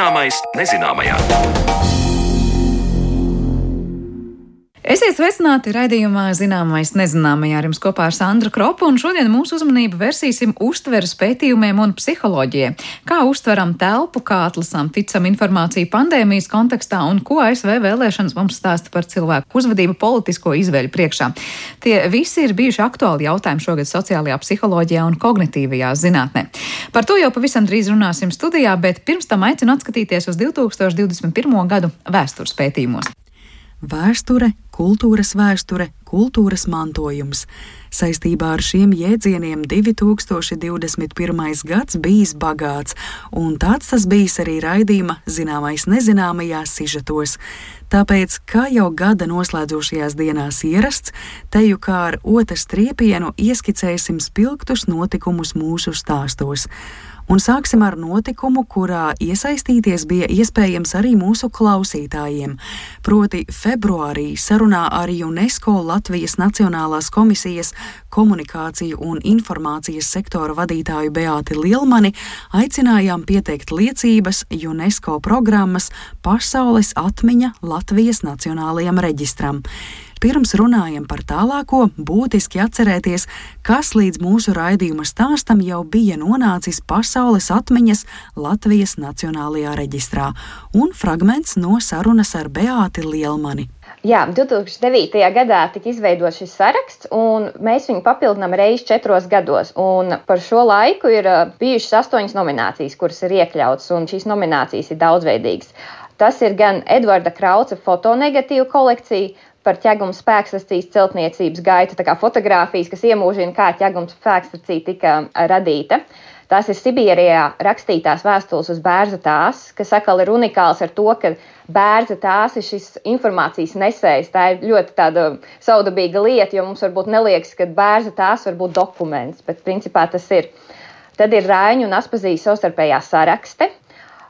Zināmais nezināmajā. Esiet sveicināti raidījumā Zināmais nezināmajā ar jums kopā ar Sandru Kropu, un šodien mūsu uzmanību versīsim uztveres pētījumiem un psiholoģijai. Kā uztveram telpu, kā atlasām ticam informāciju pandēmijas kontekstā un ko ASV vēlēšanas mums stāsta par cilvēku uzvedību politisko izvēļu priekšā. Tie visi ir bijuši aktuāli jautājumi šogad sociālajā psiholoģijā un kognitīvajā zinātnē. Par to jau pavisam drīz runāsim studijā, bet pirms tam aicinu atskatīties uz 2021. gadu vēstures pētījumos. Vēsture, kultūras vēsture, kultūras mantojums. Saistībā ar šiem jēdzieniem 2021. gads bijis bagāts, un tāds tas bijis arī raidījuma zināmais nezināmajā sižetos. Tāpēc, kā jau gada noslēdzošajās dienās ierasts, teju kā ar otru striepienu ieskicēsim spilgtus notikumus mūsu stāstos un sāksim ar notikumu, kurā iesaistīties bija iespējams arī mūsu klausītājiem. Proti, februārī sarunā ar UNESCO Latvijas Nacionālās komisijas komunikāciju un informācijas sektora vadītāju Beāti Lielmani aicinājām pieteikt liecības UNESCO programmas Pasaules atmiņa Latvijas Nacionālajam reģistram. Pirms runājam par tālāko, būtiski atcerēties, kas līdz mūsu raidījuma stāstam jau bija nonācis pasaules atmiņas Latvijas Nacionālajā reģistrā, un fragments no sarunas ar Beāti Lielmani. Jā, 2009. gadā tika izveidots šis saraksts, un mēs viņu papildinām reizes četros gados. Un par šo laiku ir bijušas astoņas nominācijas, kuras ir iekļautas, un šīs nominācijas ir daudzveidīgas. Tas ir gan Edvarda Krauca fotonegatīva kolekcija, par ķeguma spēkstacijas celtniecības gaitu, tā kā fotografijas, kas iemūžina, kā ķeguma spēkstacija tika radīta. Tās ir Sibīrijā rakstītās vēstules uz bērnu tās, kas atkal ir unikāls ar to, ka bērnu tās ir šis informācijas nesējs. Tā ir ļoti tāda saudabīga lieta, jo mums varbūt neliekas, ka bērnu tās var būt dokuments, bet principā tas ir. Tad ir Rāņu un Aspazījas savstarpējā sarakste,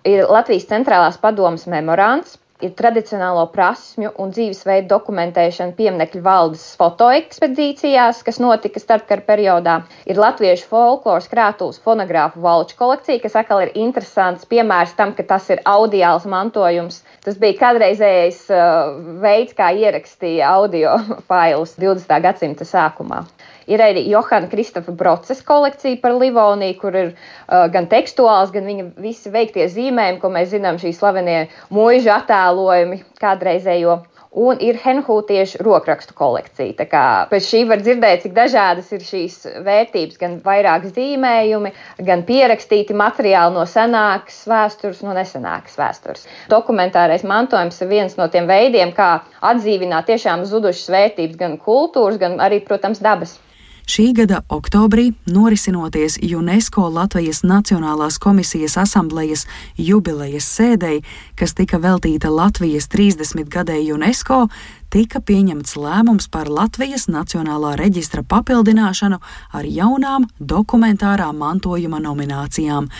ir Latvijas centrālās padomas memorands, ir tradicionālo prasmju un dzīvesveidu dokumentēšana pieminekļu valdes fotoekspedīcijās, kas notika starpkara periodā. Ir latviešu folkloras krātuves fonogrāfu valču kolekcija, kas atkal ir interesants piemērs tam, ka tas ir audiāls mantojums. Tas bija kādreizējais uh, veids, kā ierakstīja audio failus 20. gadsimta sākumā. Ir arī Johana Kristofa Broces kolekcija par Livoniju, kur ir uh, gan tekstuāls, gan viņa visi veiktie zīmējumi, ko mēs zinām, šī slavenie mūža attēlojumi kādreizējo. Un ir Henhūtiešu rokrakstu kolekcija. Tā kā pēc šī var dzirdēt, cik dažādas ir šīs vērtības, gan vairāk zīmējumi, gan pierakstīti materiāli no senākas vēstures, no nesenākas vēstures. Dokumentārais mantojums ir viens no tiem veidiem, kā atdzīvināt tiešām zudušas vērtības, gan kultūras, gan arī, protams, dabas. Šī gada oktobrī norisinoties UNESCO Latvijas Nacionālās komisijas asamblejas jubilejas sēdei, kas tika veltīta Latvijas 30 gadēju UNESCO, tika pieņemts lēmums par Latvijas Nacionālā reģistra papildināšanu ar jaunām dokumentārā mantojuma nominācijām.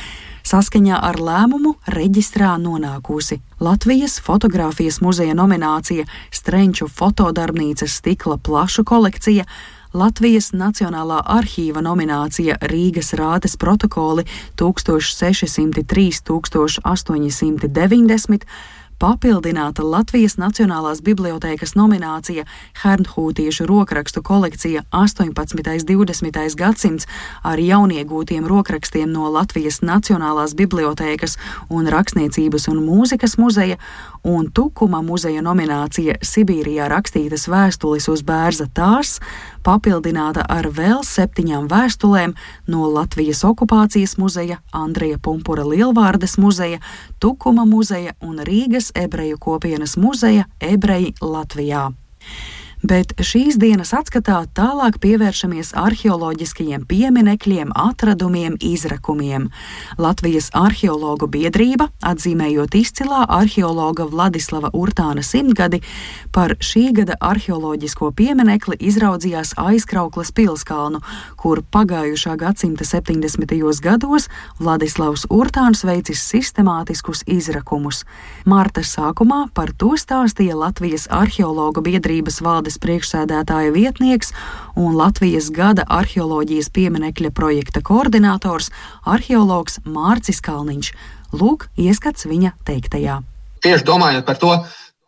Saskaņā ar lēmumu reģistrā nonākusi Latvijas fotografijas muzeja nominācija Strenču fotodarbnīcas stikla plašu kolekcija, Latvijas Nacionālā arhīva nominācija Rīgas rātes protokoli 1603-1890 papildināta Latvijas Nacionālās bibliotēkas nominācija Hernhūtiešu rokrakstu kolekcija 18. un 20. gadsimts ar jauniegūtiem rokrakstiem no Latvijas Nacionālās bibliotēkas un Rakstniecības un mūzikas muzeja un Tukuma muzeja nominācija Sibīrijā rakstītas vēstules uz bērza tās, papildināta ar vēl septiņām vēstulēm no Latvijas okupācijas muzeja, Andreja Pumpura Lielvārdes muzeja, Tukuma muzeja un Rīgas ebreju kopienas muzeja Ebreji Latvijā bet šīs dienas atskatā tālāk pievēršamies arheoloģiskajiem pieminekļiem, atradumiem, izrakumiem. Latvijas arheologu biedrība, atzīmējot izcilā arheologa Vladislava Urtāna simtgadi, par šī gada arheoloģisko pieminekli izraudzījās aizkrauklas pilskalnu, kur pagājušā gadsimta 70. gados Vladislavs Urtāns veicis sistemātiskus izrakumus. Marta sākumā par to stāstīja Latvijas arheologu biedrības valdes valdes priekšsēdētāja vietnieks un Latvijas gada arheoloģijas pieminekļa projekta koordinators arheologs Mārcis Kalniņš. Lūk, ieskats viņa teiktajā. Tieši domājot par to,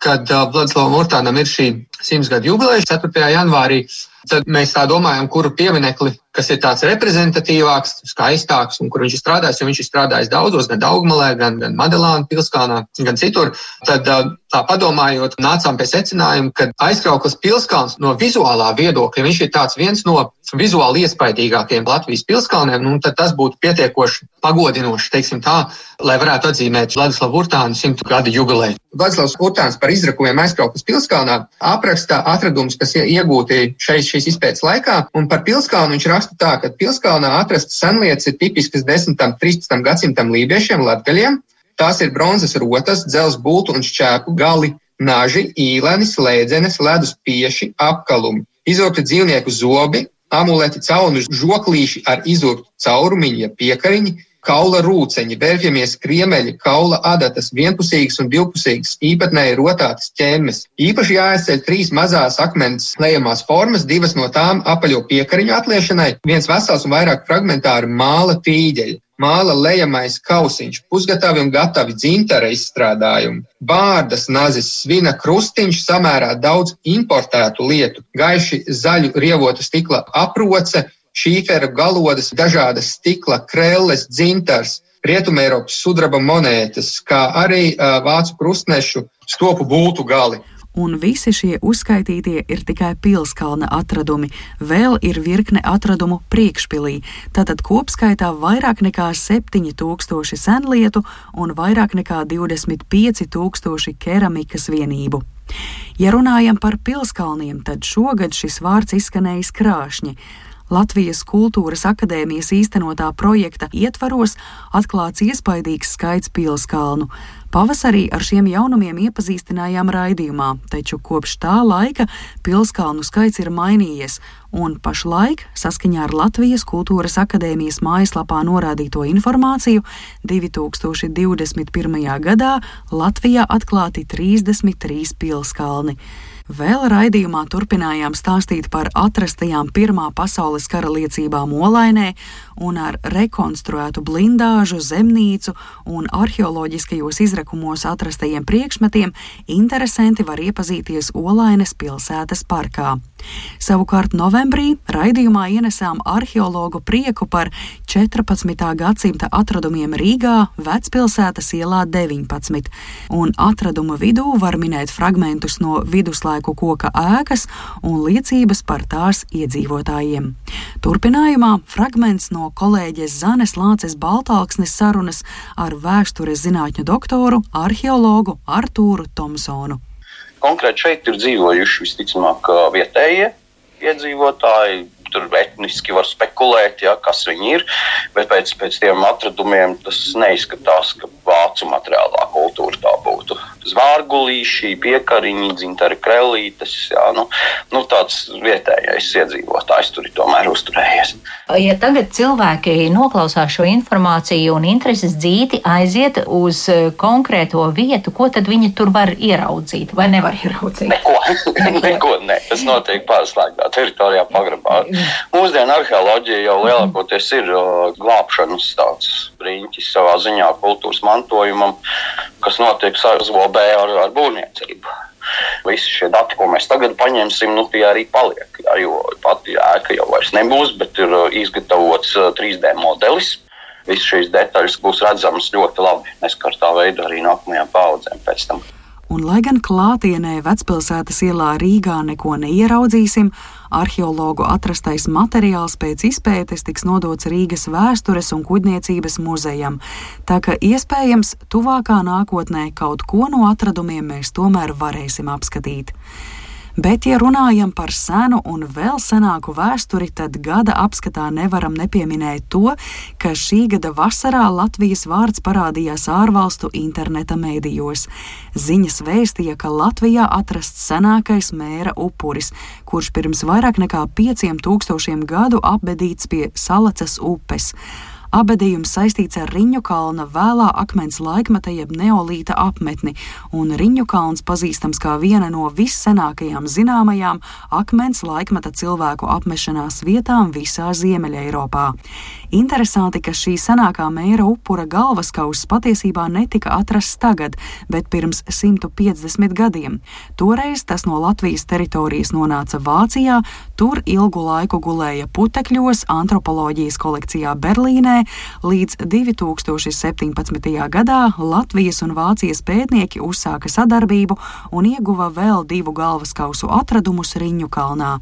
kad uh, Vladislavam Urtānam ir šī simts gadu jubileja 4. janvārī, tad mēs tā domājam, kuru pieminekli, kas ir tāds reprezentatīvāks, skaistāks un kur viņš ir strādājis, viņš ir strādājis daudzos, gan Daugmalē, gan, gan Madelāna pilskānā, gan citur. Tad tā padomājot, nācām pie secinājuma, ka aizkrauklis pilskāns no vizuālā viedokļa, viņš ir viens no vizuāli iespaidīgākajiem Latvijas pilskalniem, nu, tas būtu pietiekoši pagodinoši, teiksim tā, lai varētu atzīmēt Vladislavu Urtānu simtu gadu jubileju. Vladislavs Urtāns par izrakojiem aizkrauklis pilskalnā apraksta atradumus, kas iegūti šeit šīs izpētes laikā, un par pilskalnu viņš raksta tā, ka pilskalnā atrastas senlietas ir tipiskas 10. un 13. gadsimtam lībiešiem, latgaļiem. Tās ir bronzas rotas, dzels bultu un šķēpu gali, naži, īleni, slēdzenes, ledus pieši, apkalumi, izurti dzīvnieku zobi, amuleti, caunu žoklīši ar izurtu caurumiņu, ja piekariņi, kaula rūceņi, vērpjamies kriemeļi, kaula adatas, vienpusīgas un divpusīgas, īpatnēji rotātas ķēmes. Īpaši jāizceļ trīs mazās akmens lejamās formas, divas no tām apaļo piekariņu atliešanai, viens vesels un vairāk fragmentāri māla tīģeļi māla lejamais kausiņš, pusgatavi un gatavi dzintara izstrādājumi, bārdas nazis, svina krustiņš, samērā daudz importētu lietu, gaiši zaļu rievotu stikla aproce, šīfera galodas, dažādas stikla krelles, dzintars, Rietumēropas sudraba monētas, kā arī uh, vācu krustnešu stopu būtu gali un visi šie uzskaitītie ir tikai pilskalna atradumi. Vēl ir virkne atradumu priekšpilī, tātad kopskaitā vairāk nekā 7000 senlietu un vairāk nekā 25,000 keramikas vienību. Ja runājam par pilskalniem, tad šogad šis vārds izskanējis krāšņi. Latvijas Kultūras akadēmijas īstenotā projekta ietvaros atklāts iespaidīgs skaits pilskalnu. Pavasarī ar šiem jaunumiem iepazīstinājām raidījumā, taču kopš tā laika pilskalnu skaits ir mainījies, un pašlaik, saskaņā ar Latvijas Kultūras akadēmijas mājaslapā norādīto informāciju, 2021. gadā Latvijā atklāti 33 pilskalni. Vēl raidījumā turpinājām stāstīt par atrastajām Pirmā pasaules kara liecībām Olainē un ar rekonstruētu blindāžu, zemnīcu un arheoloģiskajos izrakumos atrastajiem priekšmetiem interesanti var iepazīties Olainas pilsētas parkā. Savukārt novembrī raidījumā ienesām arheologu prieku par 14. gadsimta atradumiem Rīgā, Vecpilsētas ielā 19, un atradumu vidū var minēt fragmentus no viduslaiku koka ēkas un liecības par tās iedzīvotājiem. Turpinājumā fragments no kolēģes Zanes Lāces Baltāksnes sarunas ar vēstures zinātņu doktoru, arheologu Artūru Tomsonu. Konkrēti šeit ir dzīvojuši visticamāk vietējie iedzīvotāji. Tur etniski var spekulēt, ja, kas viņi ir, bet pēc, pēc tiem atradumiem tas neizskatās, ka vācu materiālā kultūra tā būtu zvārgulīši, piekariņi, dzintari krellītes. Jā, nu, nu, tāds vietējais iedzīvotājs tur ir tomēr uzturējies. Ja tagad cilvēki noklausās šo informāciju un intereses dzīti aiziet uz e, konkrēto vietu, ko tad viņi tur var ieraudzīt vai nevar ieraudzīt? Neko, neko ne. Tas notiek pārslēgtā teritorijā pagrabā. Mūsdienu arheoloģija jau lielākoties ir glābšanas tāds riņķis savā ziņā kultūras mantojumam, kas notiek sazvobā B ar, ar būvniecību. Visi šie dati, ko mēs tagad paņemsim, nu, tie arī paliek. Jā, jo pati ēka jau vairs nebūs, bet ir uh, izgatavots 3D uh, modelis. Visas šīs detaļas būs redzamas ļoti labi, neskartā veidā arī nākamajām paudzēm pēc tam. Un, lai gan klātienē vecpilsētas ielā Rīgā neko neieraudzīsim, arheologu atrastais materiāls pēc izpētes tiks nodots Rīgas vēstures un kuģniecības muzejam, tā ka iespējams tuvākā nākotnē kaut ko no atradumiem mēs tomēr varēsim apskatīt. Bet, ja runājam par senu un vēl senāku vēsturi, tad gada apskatā nevaram nepieminēt to, ka šī gada vasarā Latvijas vārds parādījās ārvalstu interneta mēdījos. Ziņas vēstīja, ka Latvijā atrasts senākais mēra upuris, kurš pirms vairāk nekā 5000 gadu apbedīts pie Salacas upes. Abadījums saistīts ar Riņu kalna vēlā akmens laikmeta jeb neolīta apmetni, un Riņu kalns pazīstams kā viena no vissenākajām zināmajām akmens laikmeta cilvēku apmešanās vietām visā Ziemeļa Eiropā. Interesanti, ka šī senākā mēra upura galvaskauss patiesībā netika atrasts tagad, bet pirms 150 gadiem. Toreiz tas no Latvijas teritorijas nonāca Vācijā, tur ilgu laiku gulēja putekļos antropoloģijas kolekcijā Berlīnē, līdz 2017. gadā Latvijas un Vācijas pētnieki uzsāka sadarbību un ieguva vēl divu galvaskausu atradumus Riņu kalnā.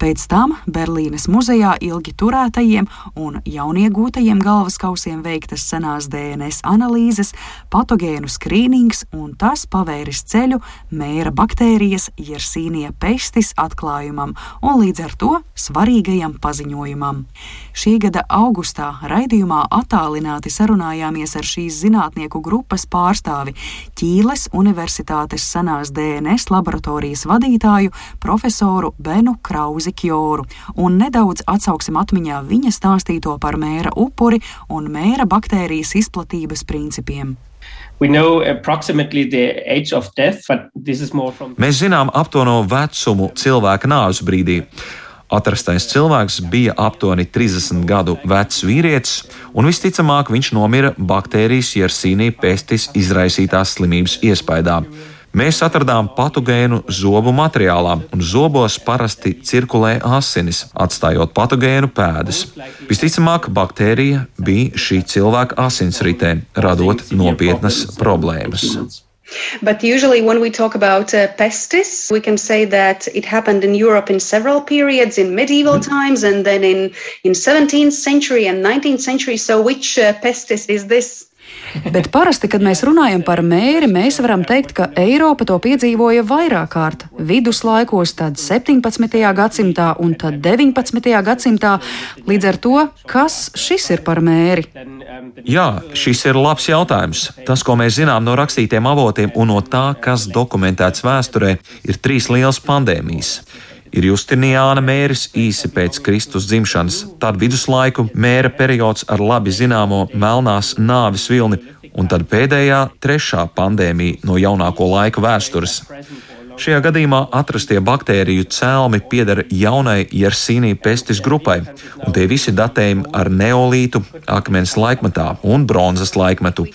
Pēc tam Berlīnes muzejā ilgi turētajiem un jauniegūtajiem galvaskausiem veiktas senās DNS analīzes, patogēnu skrīnings, un tas pavēris ceļu mēra baktērijas Jersīnija pestis atklājumam un līdz ar to svarīgajam paziņojumam. Šī gada augustā raidījumā attālināti sarunājāmies ar šīs zinātnieku grupas pārstāvi Ķīles Universitātes senās DNS laboratorijas vadītāju profesoru Benu Krauzi. Zikjoru, un nedaudz atsauksim atmiņā viņa stāstīto par mēra upuri un mēra baktērijas izplatības principiem. Mēs zinām aptuveno vecumu cilvēka nāves brīdī. Atrastais cilvēks bija aptuveni 30 gadu vecs vīrietis, un visticamāk viņš nomira baktērijas Jersīnī pestis izraisītās slimības iespējā. Mēs atradām patogēnu zobu materiālā, un zobos parasti cirkulē asinis, atstājot patogēnu pēdas. Visticamāk, baktērija bija šī cilvēka asinsritē, radot nopietnas problēmas. But usually, when we talk about uh, pestis, we can say that it happened in Europe in several periods, in medieval times, and then in in 17th century and 19th century. So, which uh, pestis is this? Bet parasti, kad mēs runājam par mēri, mēs varam teikt, ka Eiropa to piedzīvoja vairāk kārt. Viduslaikos, tad 17. gadsimtā un tad 19. gadsimtā. Līdz ar to, kas šis ir par mēri? Jā, šis ir labs jautājums. Tas, ko mēs zinām no rakstītiem avotiem un no tā, kas dokumentēts vēsturē, ir trīs lielas pandēmijas ir Justiniāna mēris īsi pēc Kristus dzimšanas, tad viduslaiku mēra periods ar labi zināmo melnās nāves vilni, un tad pēdējā trešā pandēmija no jaunāko laiku vēstures. Šajā gadījumā atrastie baktēriju cēlmi pieder jaunai Jersīnī pestis grupai, un tie visi datējumi ar neolītu, akmens laikmetā un bronzas laikmetu.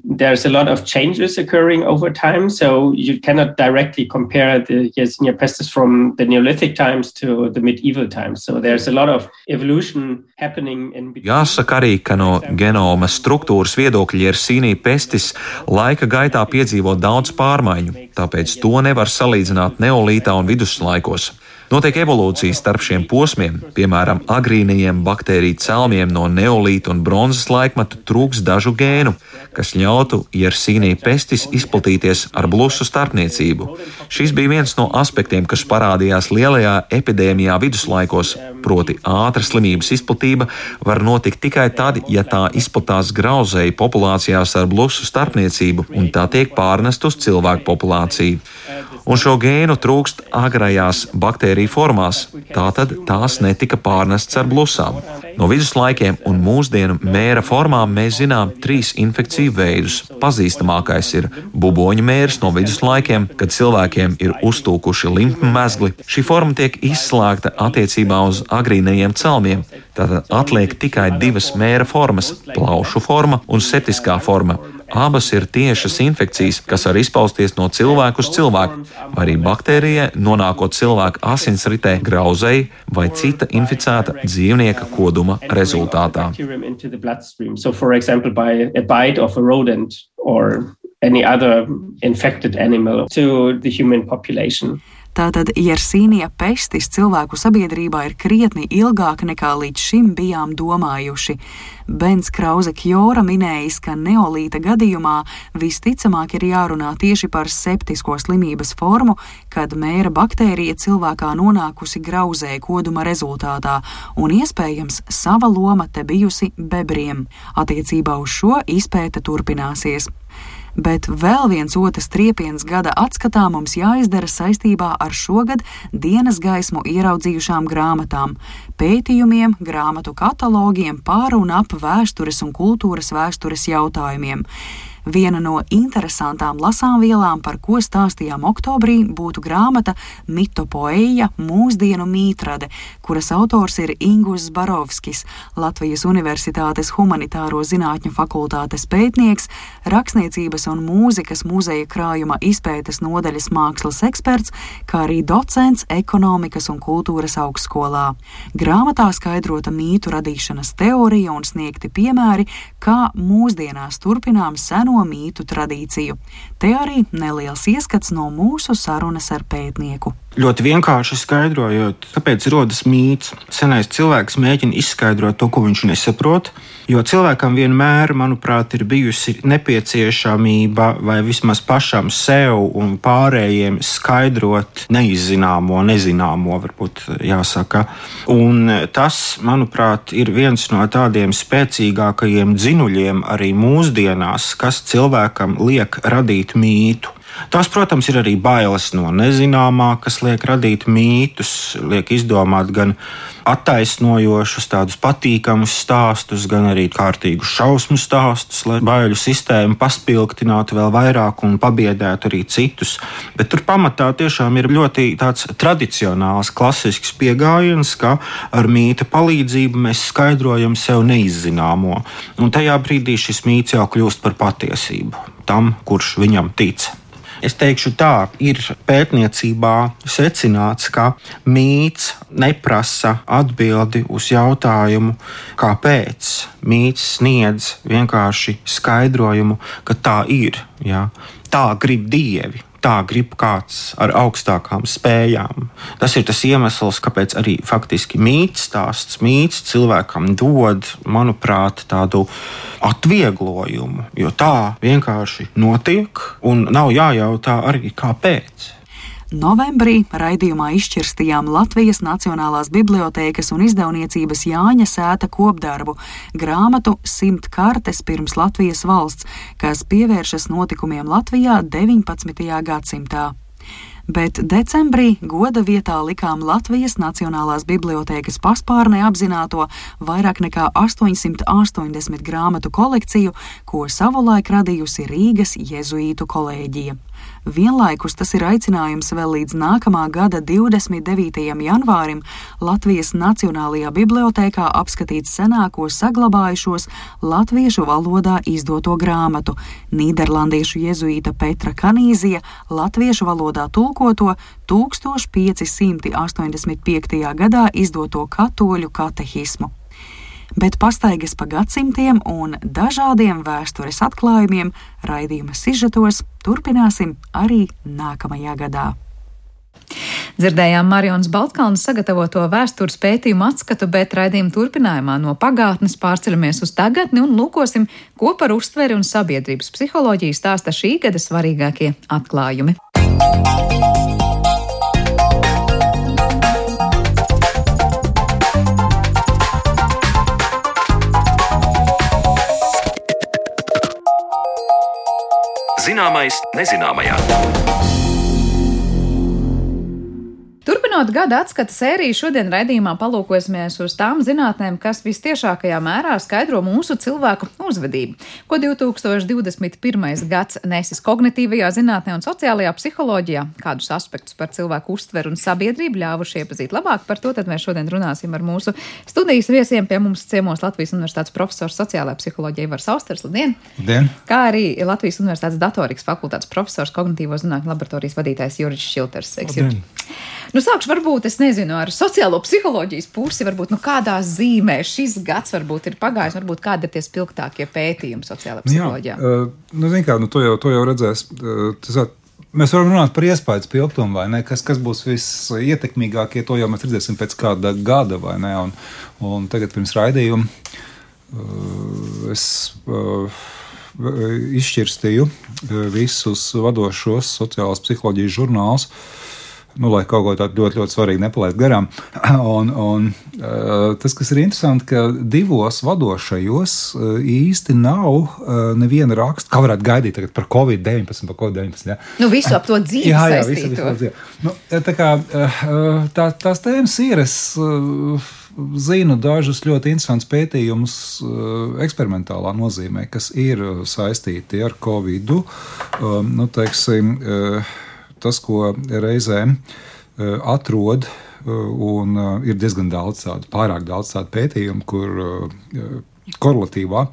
Time, so you cannot directly compare the Yersinia pestis from the Neolithic times to the medieval times. So there's a lot of evolution happening in between. Jāsaka arī, ka no genoma struktūras viedokļa Jersīnī pestis laika gaitā piedzīvo daudz pārmaiņu, tāpēc to nevar salīdzināt neolītā un viduslaikos. Notiek evolūcija starp šiem posmiem, piemēram, agrīnajiem baktēriju cēlmiem no neolīta un bronzas laikmeta trūks dažu gēnu, kas ļautu Jersīnī pestis izplatīties ar blusu starpniecību. Šis bija viens no aspektiem, kas parādījās lielajā epidēmijā viduslaikos, proti ātra slimības izplatība var notikt tikai tad, ja tā izplatās grauzēji populācijās ar blusu starpniecību un tā tiek pārnest uz cilvēku populāciju un šo gēnu trūkst agrajās baktēriju formās, tātad tās netika pārnestas ar blusām. No viduslaikiem un mūsdienu mēra formām mēs zinām trīs infekciju veidus. Pazīstamākais ir buboņu mērs no viduslaikiem, kad cilvēkiem ir uztūkuši limfu mezgli. Šī forma tiek izslēgta attiecībā uz agrīnajiem celmiem. Tātad atliek tikai divas mēra formas - plaušu forma un septiskā forma. Abas ir tiešas infekcijas, kas var izpausties no cilvēka uz cilvēku, vai arī baktērijai nonākot cilvēka asinsritē, grauzei vai cita inficēta dzīvnieka koduma rezultātā. Any other infected animal to the human population. Tātad Jersīnija pestis cilvēku sabiedrībā ir krietni ilgāka nekā līdz šim bijām domājuši. Bens Krause Kjora minējis, ka neolīta gadījumā visticamāk ir jārunā tieši par septisko slimības formu, kad mēra baktērija cilvēkā nonākusi grauzē koduma rezultātā, un iespējams sava loma te bijusi bebriem. Attiecībā uz šo izpēta turpināsies. Bet vēl viens otrs triepiens gada atskatā mums jāizdara saistībā ar šogad dienas gaismu ieraudzījušām grāmatām, pētījumiem, grāmatu katalogiem pār un ap vēstures un kultūras vēstures jautājumiem. Viena no interesantām lasāmvielām, par ko stāstījām oktobrī, būtu grāmata Mitopoeja - mūsdienu mītrade, kuras autors ir Ingus Barovskis, Latvijas Universitātes humanitāro zinātņu fakultātes pētnieks, rakstniecības un mūzikas muzeja krājuma izpētes nodaļas mākslas eksperts, kā arī docents ekonomikas un kultūras augstskolā. Grāmatā skaidrota mītu radīšanas teorija un sniegti piemēri, kā mūsdienās turpinām seno seno mītu tradīciju. Te arī neliels ieskats no mūsu sarunas ar pētnieku. Ļoti vienkārši skaidrojot, kāpēc rodas mīts. Senais cilvēks mēģina izskaidrot to, ko viņš nesaprot, jo cilvēkam vienmēr, manuprāt, ir bijusi nepieciešamība vai vismaz pašam sev un pārējiem skaidrot neizzināmo, nezināmo, varbūt jāsaka. Un tas, manuprāt, ir viens no tādiem spēcīgākajiem dzinuļiem arī mūsdienās, kas cilvēkam liek radīt mītu. Tās, protams, ir arī bailes no nezināmā, kas liek radīt mītus, liek izdomāt gan attaisnojošus, tādus patīkamus stāstus, gan arī kārtīgus šausmu stāstus, lai baiļu sistēmu paspilgtinātu vēl vairāk un pabiedētu arī citus. Bet tur pamatā tiešām ir ļoti tāds tradicionāls, klasisks pieejams, ka ar mīta palīdzību mēs skaidrojam sev neizzināmo, un tajā brīdī šis mīts jau kļūst par patiesību tam, kurš viņam tic. Es teikšu tā, ir pētniecībā secināts, ka mīts neprasa atbildi uz jautājumu, kāpēc. Mīts sniedz vienkārši skaidrojumu, ka tā ir. Ja? Tā grib dievi tā grib kāds ar augstākām spējām. Tas ir tas iemesls, kāpēc arī faktiski mīts stāsts, mīts cilvēkam dod, manuprāt, tādu atvieglojumu, jo tā vienkārši notiek un nav jājautā arī kāpēc. Novembrī raidījumā izšķirstījām Latvijas Nacionālās bibliotēkas un izdevniecības Jāņa sēta kopdarbu grāmatu Simt kartes pirms Latvijas valsts, kas pievēršas notikumiem Latvijā 19. gadsimtā bet decembrī goda vietā likām Latvijas Nacionālās bibliotēkas paspārnē apzināto vairāk nekā 880 grāmatu kolekciju, ko savulaik radījusi Rīgas Jēzuītu kolēģija. Vienlaikus tas ir aicinājums vēl līdz nākamā gada 29. janvārim Latvijas Nacionālajā bibliotēkā apskatīt senāko saglabājušos latviešu valodā izdoto grāmatu Nīderlandiešu jezuīta Petra Kanīzija latviešu valodā tulkoto 1585. gadā izdoto katoļu katehismu bet pastaigas pa gadsimtiem un dažādiem vēstures atklājumiem raidījuma sižetos turpināsim arī nākamajā gadā. Dzirdējām Marijas Baltkalnas sagatavoto vēstures pētījumu atskatu, bet raidījuma turpinājumā no pagātnes pārceļamies uz tagadni un lūkosim, ko par uztveri un sabiedrības psiholoģiju stāsta šī gada svarīgākie atklājumi. Zināmais nezināmajā. Turpinot gada atskata sēriju, šodien raidījumā palūkosimies uz tām zinātnēm, kas visciešākajā mērā skaidro mūsu cilvēku uzvedību. Ko 2021. gads nesis kognitīvajā zinātnē un sociālajā psiholoģijā, kādus aspektus par cilvēku uztveru un sabiedrību ļāvuši iepazīt labāk, par to tad mēs šodien runāsim ar mūsu studijas viesiem. Pie mums ciemos Latvijas Universitātes profesors sociālajā psiholoģijā Ivar Sausters. Labdien! Labdien! Kā arī Latvijas Universitātes datorikas fakultātes profesors, kognitīvo zinātņu laboratorijas vadītājs Juris Šilters. Nu, sākšu varbūt, es nezinu, ar sociālo psiholoģijas pusi, varbūt, nu, kādā zīmē šis gads varbūt ir pagājis, varbūt kādi ir tie spilgtākie pētījumi sociālajā psiholoģijā. Jā, uh, nu, zin kā, nu, to jau, to jau redzēs. Uh, tas, Mēs varam runāt par iespēju spilgtumu, vai ne? Kas, kas būs visietekmīgākie, to jau mēs redzēsim pēc kāda gada, vai ne? Un, un tagad pirms raidījuma uh, es izšķirstīju visus vadošos sociālās psiholoģijas žurnālus. Nu, lai kaut ko tādu ļoti, ļoti svarīgu nepalaistu garām. Un, un, tas, kas ir interesanti, ka divos vadošajos īsti nav neviena raksta, kā varētu gaidīt par Covid-19. Par COVID ja. Nu, visu ap to dzīvi. Jā, jā, visu, visu ap dzīvi. Nu, tā kā, tā, tās tēmas ir. Es, zinu dažus ļoti interesantus pētījumus eksperimentālā nozīmē, kas ir saistīti ar Covid. Nu, teiksim, tas, ko reizēm eh, atrod, eh, un eh, ir diezgan daudz tādu, pārāk daudz tādu pētījumu, kur korelatīvā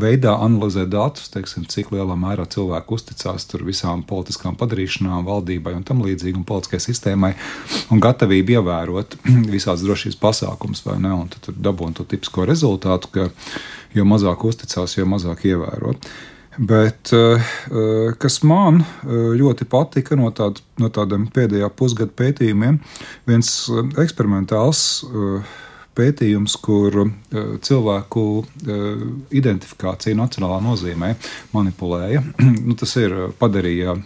veidā analizē datus, teiksim, cik lielā mērā cilvēki uzticās visām politiskām padarīšanām, valdībai un tam līdzīgi, un politiskajai sistēmai, un gatavību ievērot visādas drošības pasākumus, vai ne? Un tad dabūna to tipisko rezultātu, ka jo mazāk uzticās, jo mazāk ievērot. Bet eh, eh, kas man eh, ļoti patika no, tād, no tādiem pēdējā pusgada pētījumiem, viens eksperimentāls pētījums, kur cilvēku identifikācija nacionālā nozīmē manipulēja. nu, tas ir padarīja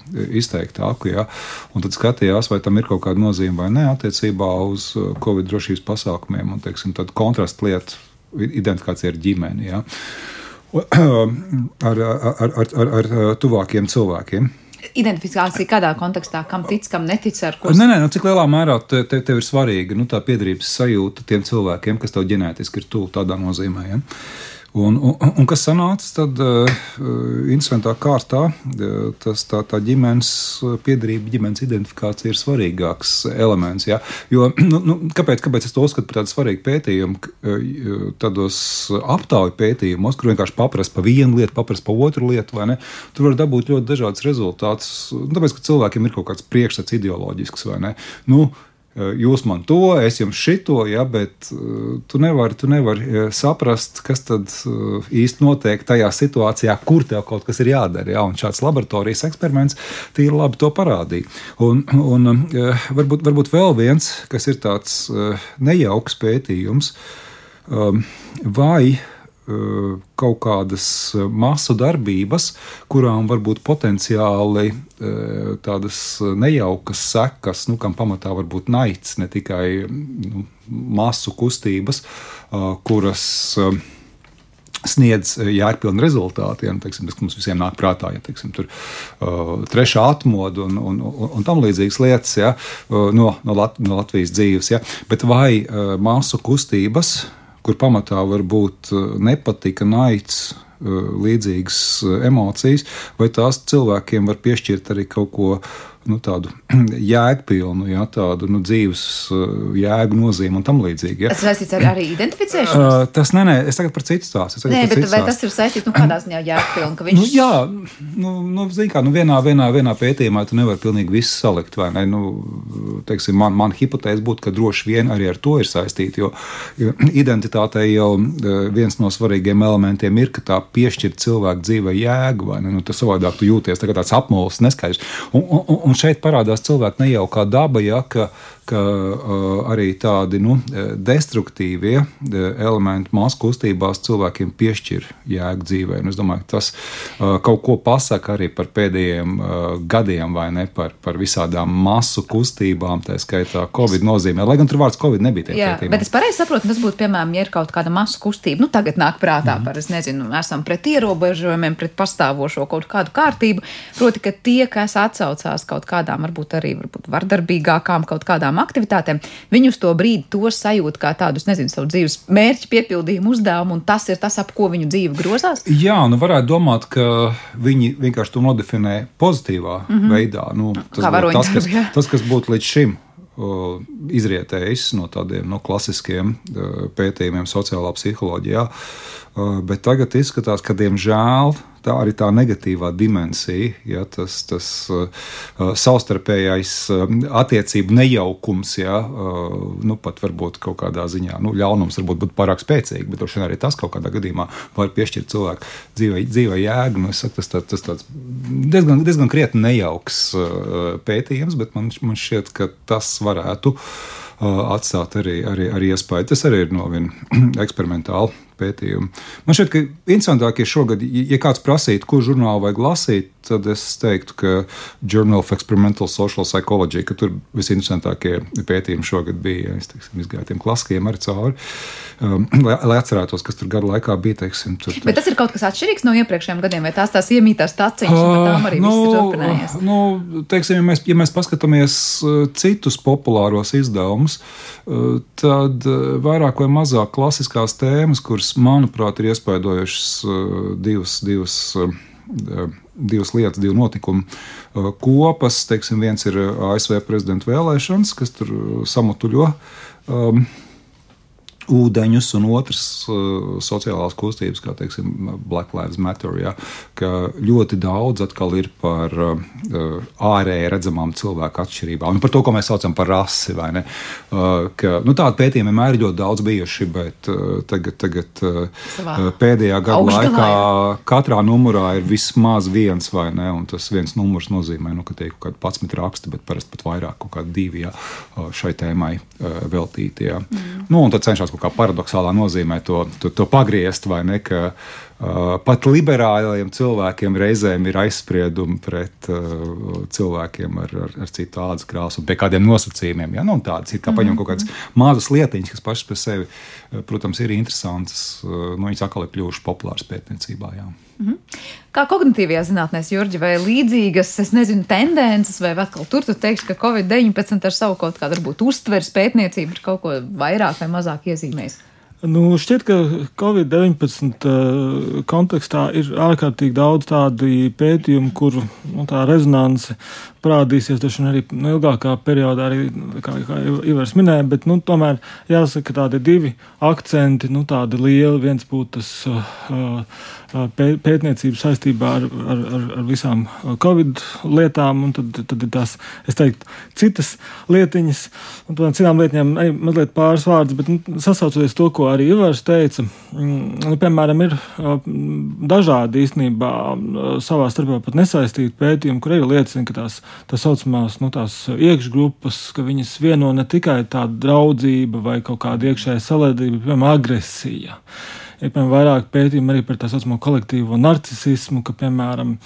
izteiktāku, ja? un tad skatījās, vai tam ir kaut kāda nozīme vai nē attiecībā uz Covid drošības pasākumiem un, teiksim, kontrastu lietu identifikācija ar ģimeni. Ja? ar, ar, ar, ar, ar tuvākiem cilvēkiem. Identifikācija kādā kontekstā, kam tic, kam netic, ar ko? Nē, nē, nu, cik lielā mērā te, te, tev ir svarīga nu, tā piedarības sajūta tiem cilvēkiem, kas tev ģenētiski ir tuvu tādā nozīmē. Ja? Un, un, un kas sanāca, tad uh, interesantā kārtā uh, tas, tā, tā ģimenes piedarība, ģimenes identifikācija ir svarīgāks elements. Ja? Jo, nu, nu, kāpēc, kāpēc es to uzskatu par tādu svarīgu pētījumu? Uh, tādos aptauju pētījumos, kur vienkārši paprast par vienu lietu, paprast par otru lietu? Tur var dabūt ļoti dažādas rezultātus. Tāpēc, ka cilvēkiem ir kaut kāds priekšstats ideoloģisks vai ne. Nu, Eh, jūs man to, es jums šito, ja, bet uh, tu nevari nevar, eh, saprast, kas tad īsti notiek tajā situācijā, kur tev kaut kas ir jādara. Ja, un šāds laboratorijas eksperiments tīri labi to parādīja. Un, un varbūt, varbūt vēl viens, kas ir tāds nejauks pētījums, um, vai Eh, kaut kādas eh, masu darbības, kurām var būt potenciāli eh, tādas nejaukas sekas, nu, kam pamatā var būt naids, ne tikai nu, masu kustības, kuras sniedz jēgpilnu rezultātu. Ja, nu, teiksim, tas mums visiem nāk prātā, ja teiksim, tur uh, trešā atmodu un, un, un, un tam līdzīgas lietas ja, no, no, Lat no Latvijas dzīves. Ja. Bet vai uh, masu kustības kur pamatā var būt eh, nepatika, naids, eh, līdzīgas eh, emocijas, vai tās cilvēkiem var piešķirt arī kaut ko nu, tādu jēgpilnu, ja, tādu nu, dzīves uh, jēgu nozīmi un tam līdzīgi. Ja. Tas saistīts ar arī identificēšanu? Uh, tas nē, nē, es tagad par citu stāstu. Nē, bet vai tas ir saistīts, nu, kādā ziņā jēgpilnu, ka viņš... Nu, jā, nu, nu, zin kā, nu, vienā, vienā, vienā pētījumā tu nevari pilnīgi visu salikt, vai ne? Nu, teiksim, man, man hipotēze būtu, ka droši vien arī ar to ir saistīti, jo, identitātei jau uh, viens no svarīgiem elementiem ir, ka tā piešķir cilvēku dzīvē jēgu, vai ne? Nu, tas savādāk tu jūties tā tāds apmols, neskaidrs. Un, un, un šeit parādās cilvēka nejaukā daba, ja, ka, ka uh, arī tādi nu, destruktīvie elementi māsu kustībās cilvēkiem piešķir jēgu dzīvē. Un es domāju, ka tas kaut ko pasaka arī par pēdējiem gadiem, vai ne par, par visādām masu kustībām, tā skaitā Covid nozīmē. Lai gan tur vārds Covid nebija. Jā, pētījumā. bet es pareizi saprotu, tas būtu, piemēram, ja ir kaut kāda masu kustība, nu tagad nāk prātā mm. par, es nezinu, esam pret ierobežojumiem, pret pastāvošo kaut kādu kārtību, proti, ka tie, kas atsaucās kaut kādām, varbūt arī varbūt vardarbīgākām kaut kādām aktivitātēm, viņi uz to brīdi to sajūt kā tādus, nezinu, savu dzīves mērķu piepildījumu uzdevumu, un tas ir tas, ap ko viņu dzīve grozās? Jā, nu varētu domāt, ka viņi vienkārši to nodefinē pozitīvā mm -hmm. veidā. Nu, tas, būtu, tas, kas, tas, kas būtu līdz šim izrietējis no tādiem no klasiskiem pētījumiem sociālā psiholoģijā. Bet tagad izskatās, ka diemžēl tā arī tā negatīvā dimensija, ja, tas, tas uh, savstarpējais uh, attiecību nejaukums, ja, uh, nu, pat varbūt kaut kādā ziņā nu, ļaunums varbūt būtu pārāk spēcīgi, bet droši vien arī tas kaut kādā gadījumā var piešķirt cilvēku dzīvē, dzīvē jēgu. Nu, saku, tas, tā, tas tāds diezgan, diezgan krietni nejauks uh, pētījums, bet man, man šķiet, ka tas varētu atstāt arī, arī, arī iespēju. Tas arī ir no viena eksperimentāla pētījumu. Man šķiet, ka interesantākie šogad, ja kāds prasītu, ko žurnālu vajag lasīt, tad es teiktu, ka Journal of Experimental Social Psychology, ka tur visinteresantākie pētījumi šogad bija. Es teiksim, izgāju tiem klasiskiem arī cauri, um, lai, lai atcerētos, kas tur gadu laikā bija. Teiksim, tur, tur. Bet tas ir kaut kas atšķirīgs no iepriekšējiem gadiem, vai tās tās iemītās taciņas, uh, tām arī nu, viss ir turpinājies? Nu, teiksim, ja mēs, ja mēs paskatāmies citus populāros izdevumus, tad vairāk vai mazāk klasiskās tēmas, kuras, manuprāt, ir iespaidojušas divas, divas divas lietas, divi notikumi kopas. Teiksim, viens ir ASV prezidenta vēlēšanas, kas tur samutuļo um, ūdeņus, un otrs uh, sociālās kustības, kā teiksim, Black Lives Matter, ja, ka ļoti daudz atkal ir par uh, ārēji redzamām cilvēku atšķirībām, un par to, ko mēs saucam par rasi. Uh, ka, nu, Tādu pētījumu vienmēr ir ļoti daudz bijuši, bet tagad, tagad pēdējā gada laikā katrā numurā ir vismaz viens vai ne, un tas viens numurs nozīmē, nu, ka tie ir kaut kādi 11 raksti, bet parasti pat vairāk, kaut kādi divi ja, šai tēmai uh, veltīti. Ja. Mm. Nu, un tad cenšas kaut kā paradoxālā nozīmē to, to, to pagriezt, vai ne? Ka, pat liberāliem cilvēkiem reizēm ir aizspriedumi pret uh, cilvēkiem ar, ar, ar citu ādas krāsu pie kādiem nosacījumiem. Ja? Nu, tādas ir kā paņemt kaut kādas mazas lietiņas, kas pašas par sevi, uh, protams, ir interesantas. Nu, viņas atkal ir kļuvušas populāras pētniecībā. Jā. -hmm. Kā kognitīvajā zinātnē, Jurģi, vai līdzīgas, es nezinu, tendences, vai atkal tur tu teiksi, ka Covid-19 ar savu kaut kādu, varbūt, uztveres pētniecību ir kaut ko vairāk vai mazāk iezīmējis? Nu, šķiet, ka Covid-19 uh, kontekstā ir ārkārtīgi daudz tādu pētījumu, kur nu, tā rezonance parādīsies taču arī nu, ilgākā periodā, arī, kā, kā Ivars minēja, bet nu, tomēr jāsaka, ka tādi divi akcenti, nu, tādi lieli, viens būtu tas uh, pētniecība saistībā ar, ar, ar, ar visām Covid lietām, un tad, tad ir tās, es teiktu, citas lietiņas, un par citām lietām arī mazliet pāris vārdus, bet nu, sasaucoties to, ko arī Ivars teica, mm, nu, piemēram, ir dažādi īstenībā savā starpā pat nesaistīti pētījumi, kur arī liecina, ka tās tā saucamās nu, iekšgrupas, ka viņas vieno ne tikai tāda draudzība vai kaut kāda iekšēja salēdība, bet piemēram agresija. Ir piemēram vairāk pētījumu arī par tā saucamo kolektīvo narcisismu, ka piemēram.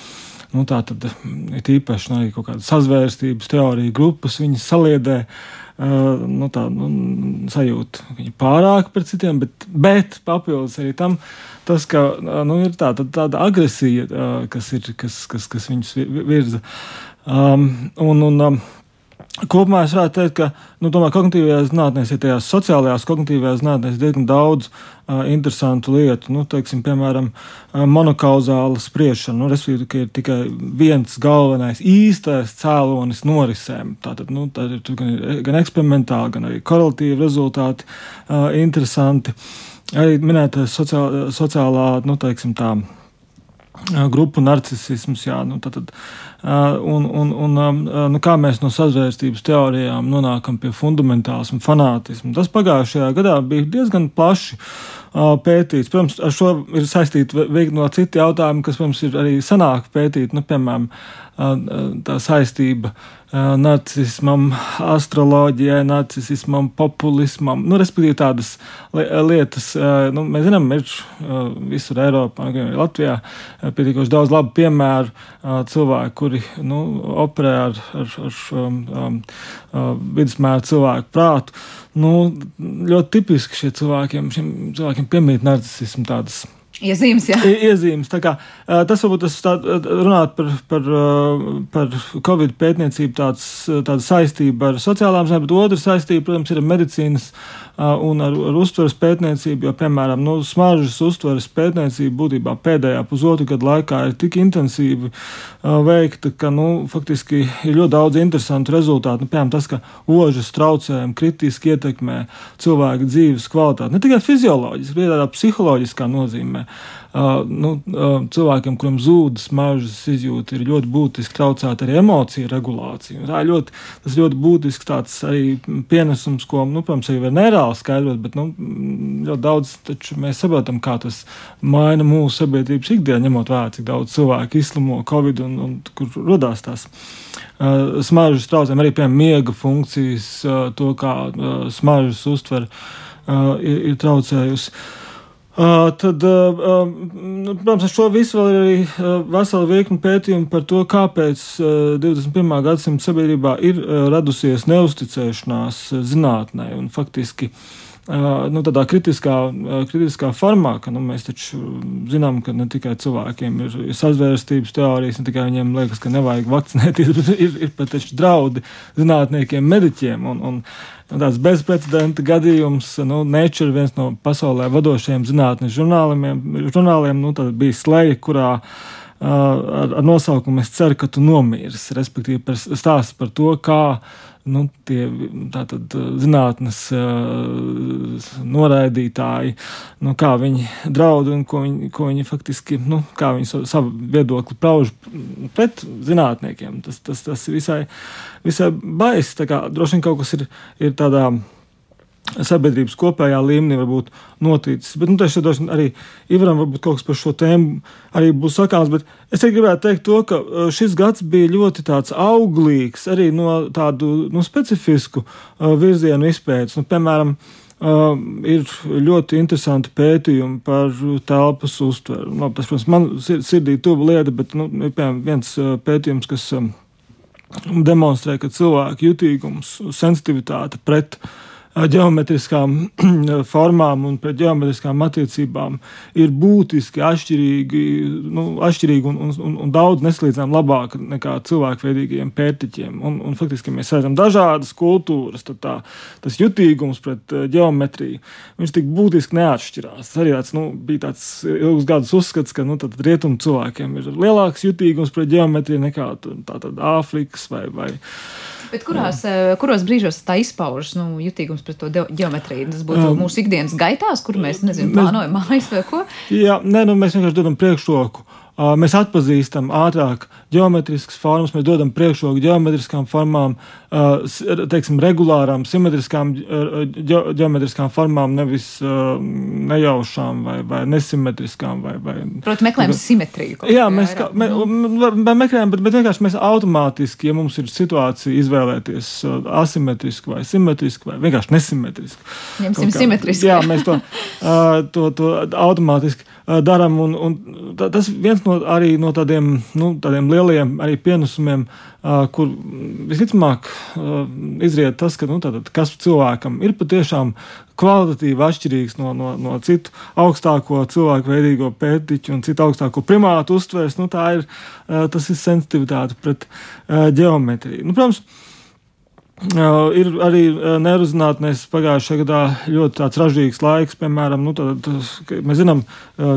Nu, tā tad ir īpaši nu, arī kaut kāda sazvērstības teorija grupas, viņas saliedē uh, nu, tā, nu, sajūta, ka viņi pārāk pret citiem, bet, bet papildus arī tam, tas, ka nu, ir tā, tāda agresija, uh, kas, ir, kas, kas, kas viņus virza. Uh, Um, un, un, um, Kopumā es varētu teikt, ka nu, kognitīvajās zinātnēs, ja tajās sociālajās kognitīvajās zinātnēs diezgan daudz uh, interesantu lietu. Nu, teiksim, piemēram, uh, monokauzāla spriešana, nu, respektīvi, ka ir tikai viens galvenais īstais cēlonis norisēm. Tātad nu, tā ir gan, gan eksperimentāli, gan arī korelatīvi rezultāti uh, interesanti. Arī minēta sociālā, sociālā nu, teiksim, tā, grupu narcisms. Jā, nu, tad, tad, un, un, un, nu, kā mēs no sazvērstības teorijām nonākam pie fundamentālisma, fanātisma. Tas pagājušajā gadā bija diezgan plaši pētīts. Protams, ar šo ir saistīti no citi jautājumi, kas mums ir arī sanāk pētīt, nu, piemēram, tā saistība narcismam, astroloģijai, narcismam, populismam. Nu, respektīvi, tādas lietas, nu, mēs zinām, ir visur Eiropā, gan arī Latvijā, pietiekoši daudz labu piemēru cilvēku, kuri nu, operē ar, ar, ar um, um, vidusmēra cilvēku prātu. Nu, ļoti tipiski šie cilvēkiem, šiem cilvēkiem piemīt narcismu tādas Iezīmes, jā. Iezīmes. Kā, tas varbūt tas tā, runāt par, par, par Covid pētniecību, tāds, tāda saistība ar sociālām zinātnēm, bet otra saistība, protams, ir medicīnas un ar, ar uztveres pētniecību, jo, piemēram, nu, smaržas uztveres pētniecība būtībā pēdējā pusotra gada laikā ir tik intensīvi veikta, ka, nu, faktiski ir ļoti daudz interesantu rezultātu. Nu, piemēram, tas, ka ožas traucējumi kritiski ietekmē cilvēku dzīves kvalitāti. Ne tikai fizioloģiski, bet arī psiholoģiskā nozīmē. uh, nu, uh, cilvēkiem, kuriem zūd smaržas izjūta, ir ļoti būtiski traucēt arī emociju regulāciju. Tā ir ļoti, tas ļoti būtisks tāds arī pienesums, ko, nu, protams, arī nereāli skaidrot, bet nu, ļoti daudz mēs saprotam, kā tas maina mūsu sabiedrības ikdienu, ņemot vērā, cik daudz cilvēku izslimo Covid un, un kur radās tās uh, smaržas traucējumi, arī piemēram miega funkcijas, uh, to kā uh, smaržas uztver uh, ir, ir traucējusi. Uh, tad, uh, protams, ar šo visu vēl ir arī vesela virkni pētījumu par to, kāpēc uh, 21. gadsimta sabiedrībā ir radusies neusticēšanās zinātnē. Un faktiski nu, tādā kritiskā, kritiskā formā, ka nu, mēs taču zinām, ka ne tikai cilvēkiem ir sazvērstības teorijas, ne tikai viņiem liekas, ka nevajag vakcinēties, bet ir, ir pat draudi zinātniekiem, mediķiem. Un, un, nu, tāds bezprecedenta gadījums, nu, Nature, viens no pasaulē vadošajiem zinātnes žurnāliem, žurnāliem nu, bija slēja, kurā ar, ar nosaukumu Es ceru, ka tu nomirsi. Respektīvi, stāsts par to, kā nu, tie tātad, zinātnes noraidītāji, nu, kā viņi draud un ko viņi, ko viņi faktiski, nu, kā viņi savu, savu viedokli pauž pret zinātniekiem. Tas, tas, tas visai, visai baisi. Droši vien kaut kas ir, ir tādā sabiedrības kopējā līmenī varbūt noticis. Bet, nu, tas arī Ivaram varbūt kaut kas par šo tēmu arī būs sakāms, bet es gribētu teikt to, ka uh, šis gads bija ļoti tāds auglīgs arī no tādu nu, specifisku uh, virzienu izpētes. Nu, piemēram, Uh, ir ļoti interesanti pētījumi par telpas uztveru. Nu, tas, protams, man sirdī tuva lieta, bet nu, ir piemēram viens uh, pētījums, kas um, demonstrē, ka cilvēku jutīgums, sensitivitāte pret uh, ģeometriskām formām un pret ģeometriskām attiecībām ir būtiski atšķirīgi, nu, atšķirīgi un, un, un daudz nesalīdzinām labāk nekā cilvēkveidīgiem pērtiķiem. Un, un faktiski, mēs redzam dažādas kultūras, tā, tas jutīgums pret ģeometriju viņš tik būtiski neatšķirās. Arī tāds, nu, bija tāds ilgus gadus uzskats, ka nu, rietumu cilvēkiem ir lielāks jutīgums pret ģeometriju nekā Āfrikas vai, vai Bet kurās. Eh, kuros brīžos tā izpaužas nu, jutīgums pret to geometriju? Tas būtu um, mūsu ikdienas gaitās, kur mēs, nezinu, plānojam mājas vai ko? Jā, nē, nu, mēs vienkārši dodam priekšroku Mēs atpazīstam ātrāk geometriskas formas, mēs dodam priekšroku geometriskām formām, teiksim, regulārām, simetriskām geometriskām formām, nevis nejaušām vai, vai nesimetriskām. Vai, vai, Protams, meklējam simetriju. Jā, mēs kā, me, meklējam, bet, bet vienkārši mēs automātiski, ja mums ir situācija izvēlēties asimetrisku vai simetrisku vai vienkārši nesimetrisku. Ņemsim simetrisku. Jā, mēs to, to, to automātiski darām. Un, un tas viens no, arī no tādiem, nu, tādiem lieliem pienesumiem, kur visticamāk izriet tas, ka nu, tātad, kas cilvēkam ir patiešām kvalitatīvi atšķirīgs no, no, no citu augstāko cilvēku veidīgo pētiķu un citu augstāko primātu uztvērs. Nu, tā ir, tas ir sensitivitāte pret ģeometriju. Nu, protams, Uh, ir arī neirozinātnēs pagājušajā gadā ļoti tāds ražīgs laiks, piemēram, nu, tad, mēs zinām,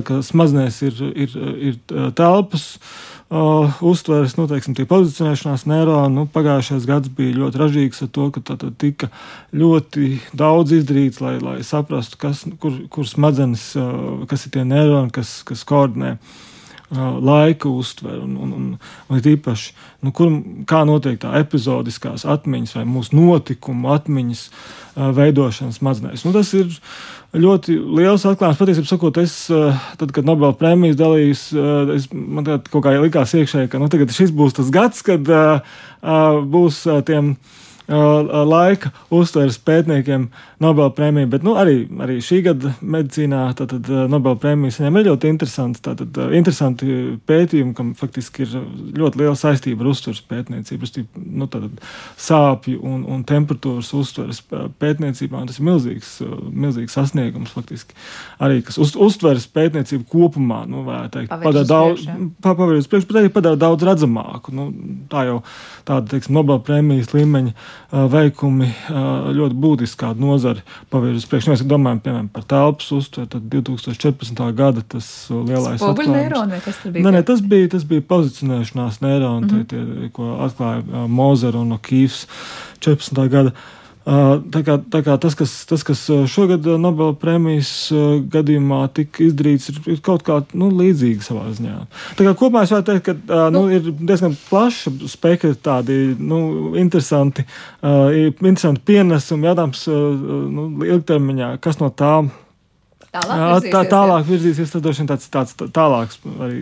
ka smadzenēs ir, ir, ir telpas. Uh, uztveres, nu, teiksim, tie pozicionēšanās neironi, nu, pagājušais gads bija ļoti ražīgs ar to, ka tā, tā tika ļoti daudz izdarīts, lai, lai saprastu, kas, kur, kur smadzenes, uh, kas ir tie neironi, kas, kas koordinē. uh, laika uztver, un, un, un, un īpaši, nu, kur, kā notiek tā epizodiskās atmiņas vai mūsu notikumu atmiņas veidošanas smadzenēs. Nu, tas ir ļoti liels atklājums. Patiesībā, sakot, es, tad, kad Nobela prēmijas dalījos, man kaut kā likās iekšēji, ka nu, šis būs tas gads, kad uh, būs tiem uh, laika uztveres pētniekiem Nobela prēmiju, bet nu, arī, arī šī gada medicīnā tātad, Nobela prēmiju saņem ļoti interesanti, tātad, interesanti pētījumi, kam faktiski ir ļoti liela saistība ar uztveres pētniecību, nu, tātad, sāpju un, un temperatūras uztveres pētniecībā. Tas ir milzīgs, milzīgs sasniegums faktiski arī, kas uz, uztveres pētniecību kopumā, nu, teikt, padara daudz, priekš, bet arī padara daudz redzamāku. Nu, tā jau tāda, teiksim, Nobela prēmijas līmeņa veikumi ļoti būtiski kādu nozari pavirz uz priekšu. Mēs domājam, piemēram, par telpas uztveri, tad 2014. gada tas lielais atklājums. Nē, nē, tas bija, tas bija pozicionēšanās neironi, mm -hmm. tie, tie, ko atklāja Mozera un Kīvs 14. gada. Tā kā, tā kā tas, kas, tas, kas šogad Nobela prēmijas gadījumā tika izdarīts, ir, ir kaut kā nu, līdzīga savā ziņā. Tā kā kopumā es varu teikt, ka nu, ir diezgan plaša spektra tādi nu, interesanti, interesanti pienesumi, jādams nu, ilgtermiņā, kas no tā Tālāk virzīsies, tā, tālāk virzīsies, tas droši vien tāds, tāds tālāks. Arī.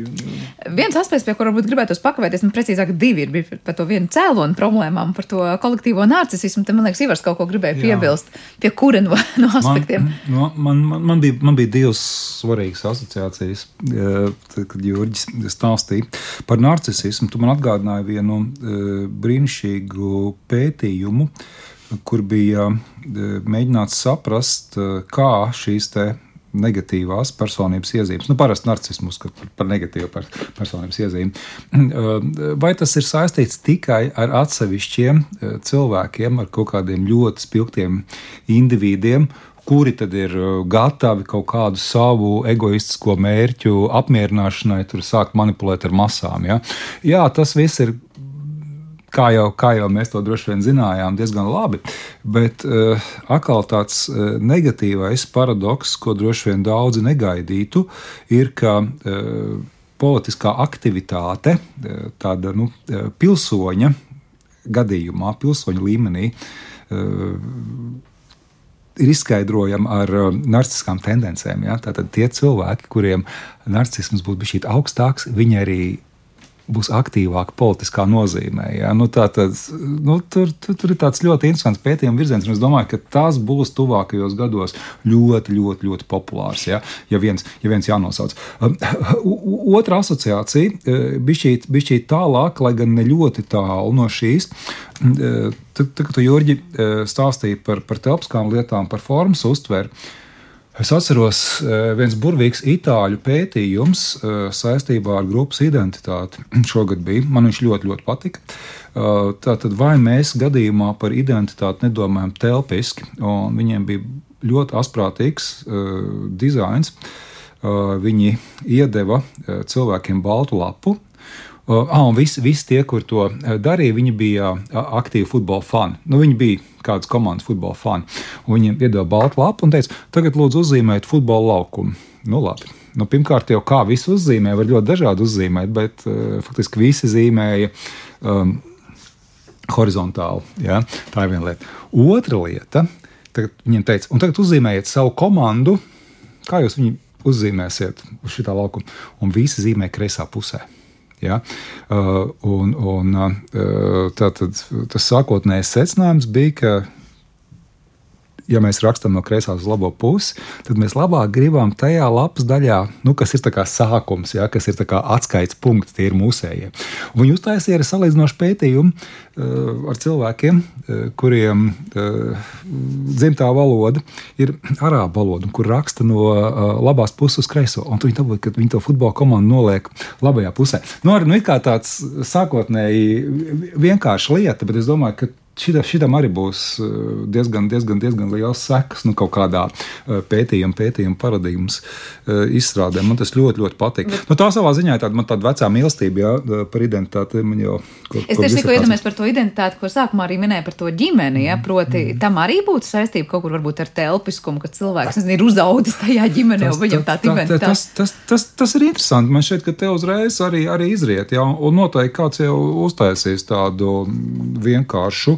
Viens aspekts, pie kura varbūt gribētu pakavēties, nu, precīzāk, divi ir bija par to vienu cēlonu problēmām, par to kolektīvo narcisismu. Te, man liekas, Ivars kaut ko gribēja Jā. piebilst, pie kura no, no aspektiem. Man, man, man, man, bija, man bija divas svarīgas asociācijas, tad, kad Jurģis stāstīja par narcisismu. Tu man atgādināji vienu brīnišķīgu pētījumu, kur bija mēģināts saprast, kā šīs te negatīvās personības iezīmes. Nu, parasti narcismu uzskata par negatīvu personības iezīmi. Vai tas ir saistīts tikai ar atsevišķiem eh, cilvēkiem, ar kaut kādiem ļoti spilgtiem individiem? Kuri tad ir eh, gatavi kaut kādu savu egoistisko mērķu apmierināšanai, tur sākt manipulēt ar masām? Ja? Jā, tas viss ir kā jau, kā jau mēs to droši vien zinājām, diezgan labi. Bet uh, atkal tāds uh, negatīvais paradoks, ko droši vien daudzi negaidītu, ir, ka uh, politiskā aktivitāte, uh, tāda nu, pilsoņa gadījumā, pilsoņa līmenī, uh, ir izskaidrojama ar uh, narciskām tendencēm. Ja? Tātad tie cilvēki, kuriem narcisms būtu bijis augstāks, viņi arī būs aktīvāka politiskā nozīmē. Ja? Nu, tad, nu, tur, tur, tur ir tāds ļoti interesants pētījuma virziens, un es domāju, ka tas būs tuvākajos gados ļoti, ļoti, ļoti populārs, ja, ja, viens, ja viens jānosauc. Um, otra asociācija uh, bija šī tālāk, lai gan ne ļoti tālu no šīs. Uh, tad, kad tu, Jurģi, uh, stāstīji par, par telpiskām lietām, par formas uztveri, Es atceros, eh, viens burvīgs itāļu pētījums eh, saistībā ar grupas identitāti šogad bija. Man viņš ļoti, ļoti patika. Eh, tātad, vai mēs gadījumā par identitāti nedomājam telpiski, un viņiem bija ļoti asprātīgs dizains. Viņi iedeva cilvēkiem baltu lapu, Ah, un visi, visi tie, kur to darīja, viņi bija aktīvi futbola fani. Nu, viņi bija kādas komandas futbola fani. Viņiem iedeva baltu lapu un teica, tagad lūdzu uzzīmēt futbola laukumu. Nu, labi. Nu, pirmkārt, jau kā visu uzzīmē, var ļoti dažādi uzzīmēt, bet uh, faktiski visi zīmēja um, horizontāli. Ja? Tā ir viena lieta. Otra lieta, tagad viņiem teica, un tagad uzzīmējiet savu komandu, kā jūs viņu uzzīmēsiet uz šī laukuma, un visi zīmē kreisā pusē. Ja? Uh, un, un, uh, tātad, tas sākotnējais secinājums bija, ka ja mēs rakstām no kreisās uz labo pusi, tad mēs labāk gribam tajā lapas daļā, nu, kas ir sākums, ja, kas ir atskaites punkts, tie ir mūsējie. Un viņi uztaisīja arī salīdzinošu pētījumu uh, ar cilvēkiem, uh, kuriem uh, dzimtā valoda ir arābu valoda, kur raksta no uh, labās puses uz kreiso. Un viņi dabūja, ka viņi to futbola komandu noliek labajā pusē. Nu, ar, nu, tāds sākotnēji vienkārša lieta, bet es domāju, ka šita, šitam arī būs eh, diezgan, diezgan, diezgan liels sekas nu, kaut kādā eh, pētījuma, pētījuma paradigmas eh, izstrādē. Man tas ļoti, ļoti patīk. Bet... Nu, tā savā ziņā ir tāda, tāda vecā mīlestība jā, par identitāti. Jau, ko, es tieši tikko iedomājos par to identitāti, ko sākumā arī minēju par to ģimeni. Ja? Proti, mm. tam arī būtu saistība kaut kur varbūt ar telpiskumu, ka cilvēks nezinu, ir uzaudzis tajā ģimenē, un viņam tā identitāte. Tas, tas, tas, tas ir interesanti. Man šķiet, ka te uzreiz arī, arī izriet, jā, un noteikti kāds jau uztaisīs tādu vienkāršu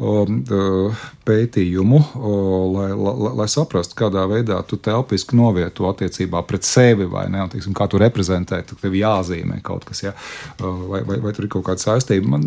pētījumu, lai, lai, lai saprastu, kādā veidā tu telpiski novieto attiecībā pret sevi, vai ne, un, teiksim, kā tu reprezentē, tad tev jāzīmē kaut kas, ja, vai, vai, vai tur ir kaut kāda saistība. Man,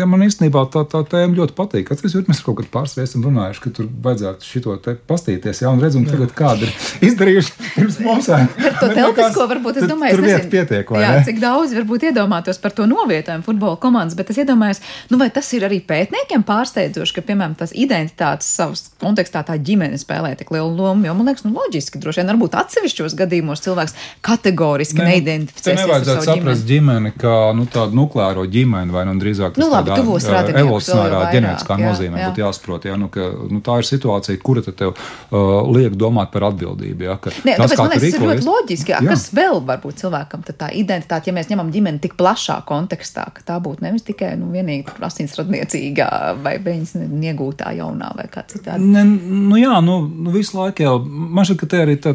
ja man īstenībā tā, tā tēma ļoti patīk. Atceries, mēs kaut kad pārsvarā esam runājuši, ka tur vajadzētu šito te pastīties, ja, un redzam, tagad kādi ir izdarījuši pirms mums. Par to telpisko varbūt es domāju, tur vieta pietiek, vai jā, ne? Cik daudz varbūt iedomātos par to novietojumu futbola komandas, bet es iedomājos, nu vai tas ir arī pētniekiem pārsteidzoši, ka, piemēram, tas identitātes savas kontekstā tā ģimene spēlē tik lielu lomu. Jo man liekas, nu, loģiski, droši vien varbūt atsevišķos gadījumos cilvēks kategoriski ne, neidentificē. Tā nevajadzētu saprast ģimeni kā nu, tādu nukleāro ģimeni, vai nu drīzāk tas nu, labi, tādā evolucionārā ģenētiskā nozīmē jā. būtu jāsaprot. Jā, nu, ka, nu, tā ir situācija, kura tev uh, liek domāt par atbildību. Jā, ne, tas, tāpēc, man liekas, rīkojies, ir ļoti loģiski. Jā. Kas vēl var būt cilvēkam tā identitāte, ja mēs ņemam ģimeni tik plašā kontekstā, ka tā būtu nevis tikai nu, vienīgi asinsradniecīgā vai viņas iegūtā jaunā vai kā citādi? Ne, nu jā, nu, nu visu laiku jau. Man šķiet, ka te arī tā,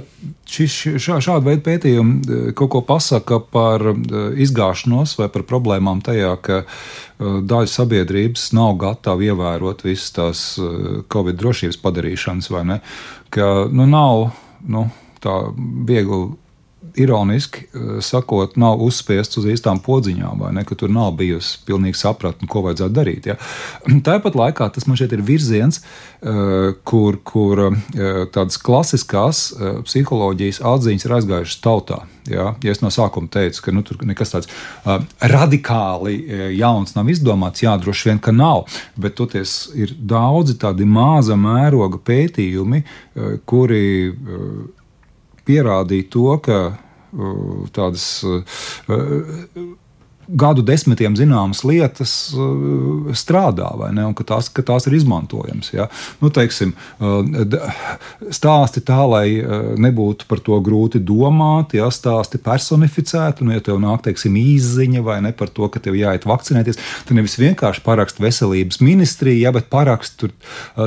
šis, šā, šāda veida pētījumi e, kaut ko pasaka par e, izgāšanos vai par problēmām tajā, ka e, daļa sabiedrības nav gatava ievērot visas tās Covid drošības padarīšanas, vai ne? Ka nu, nav nu, tā viegli ironiski eh, sakot, nav uzspiests uz īstām podziņām, vai ne, ka tur nav bijusi pilnīga sapratne, ko vajadzētu darīt. Ja. Tāpat laikā tas man šeit ir virziens, eh, kur, kur eh, tādas klasiskās psiholoģijas atziņas ir aizgājušas tautā. Ja, ja es no sākuma teicu, ka nu, tur nekas tāds uh, radikāli jauns nav izdomāts, jā, droši vien, ka nav, bet toties ir daudzi tādi maza mēroga pētījumi, uh, kuri uh, pierādīja to, ka uh, tādas uh, gadu desmitiem zināmas lietas uh, strādā, vai ne? Un ka tās, ka tās ir izmantojamas. Ja? Nu, teiksim, uh, stāsti tā, lai uh, nebūtu par to grūti domāt, ja stāsti personificēti, nu, ja tev nāk, teiksim, īziņa vai ne par to, ka tev jāiet vakcinēties, tad nevis vienkārši parakst veselības ministriju, ja, bet parakst tur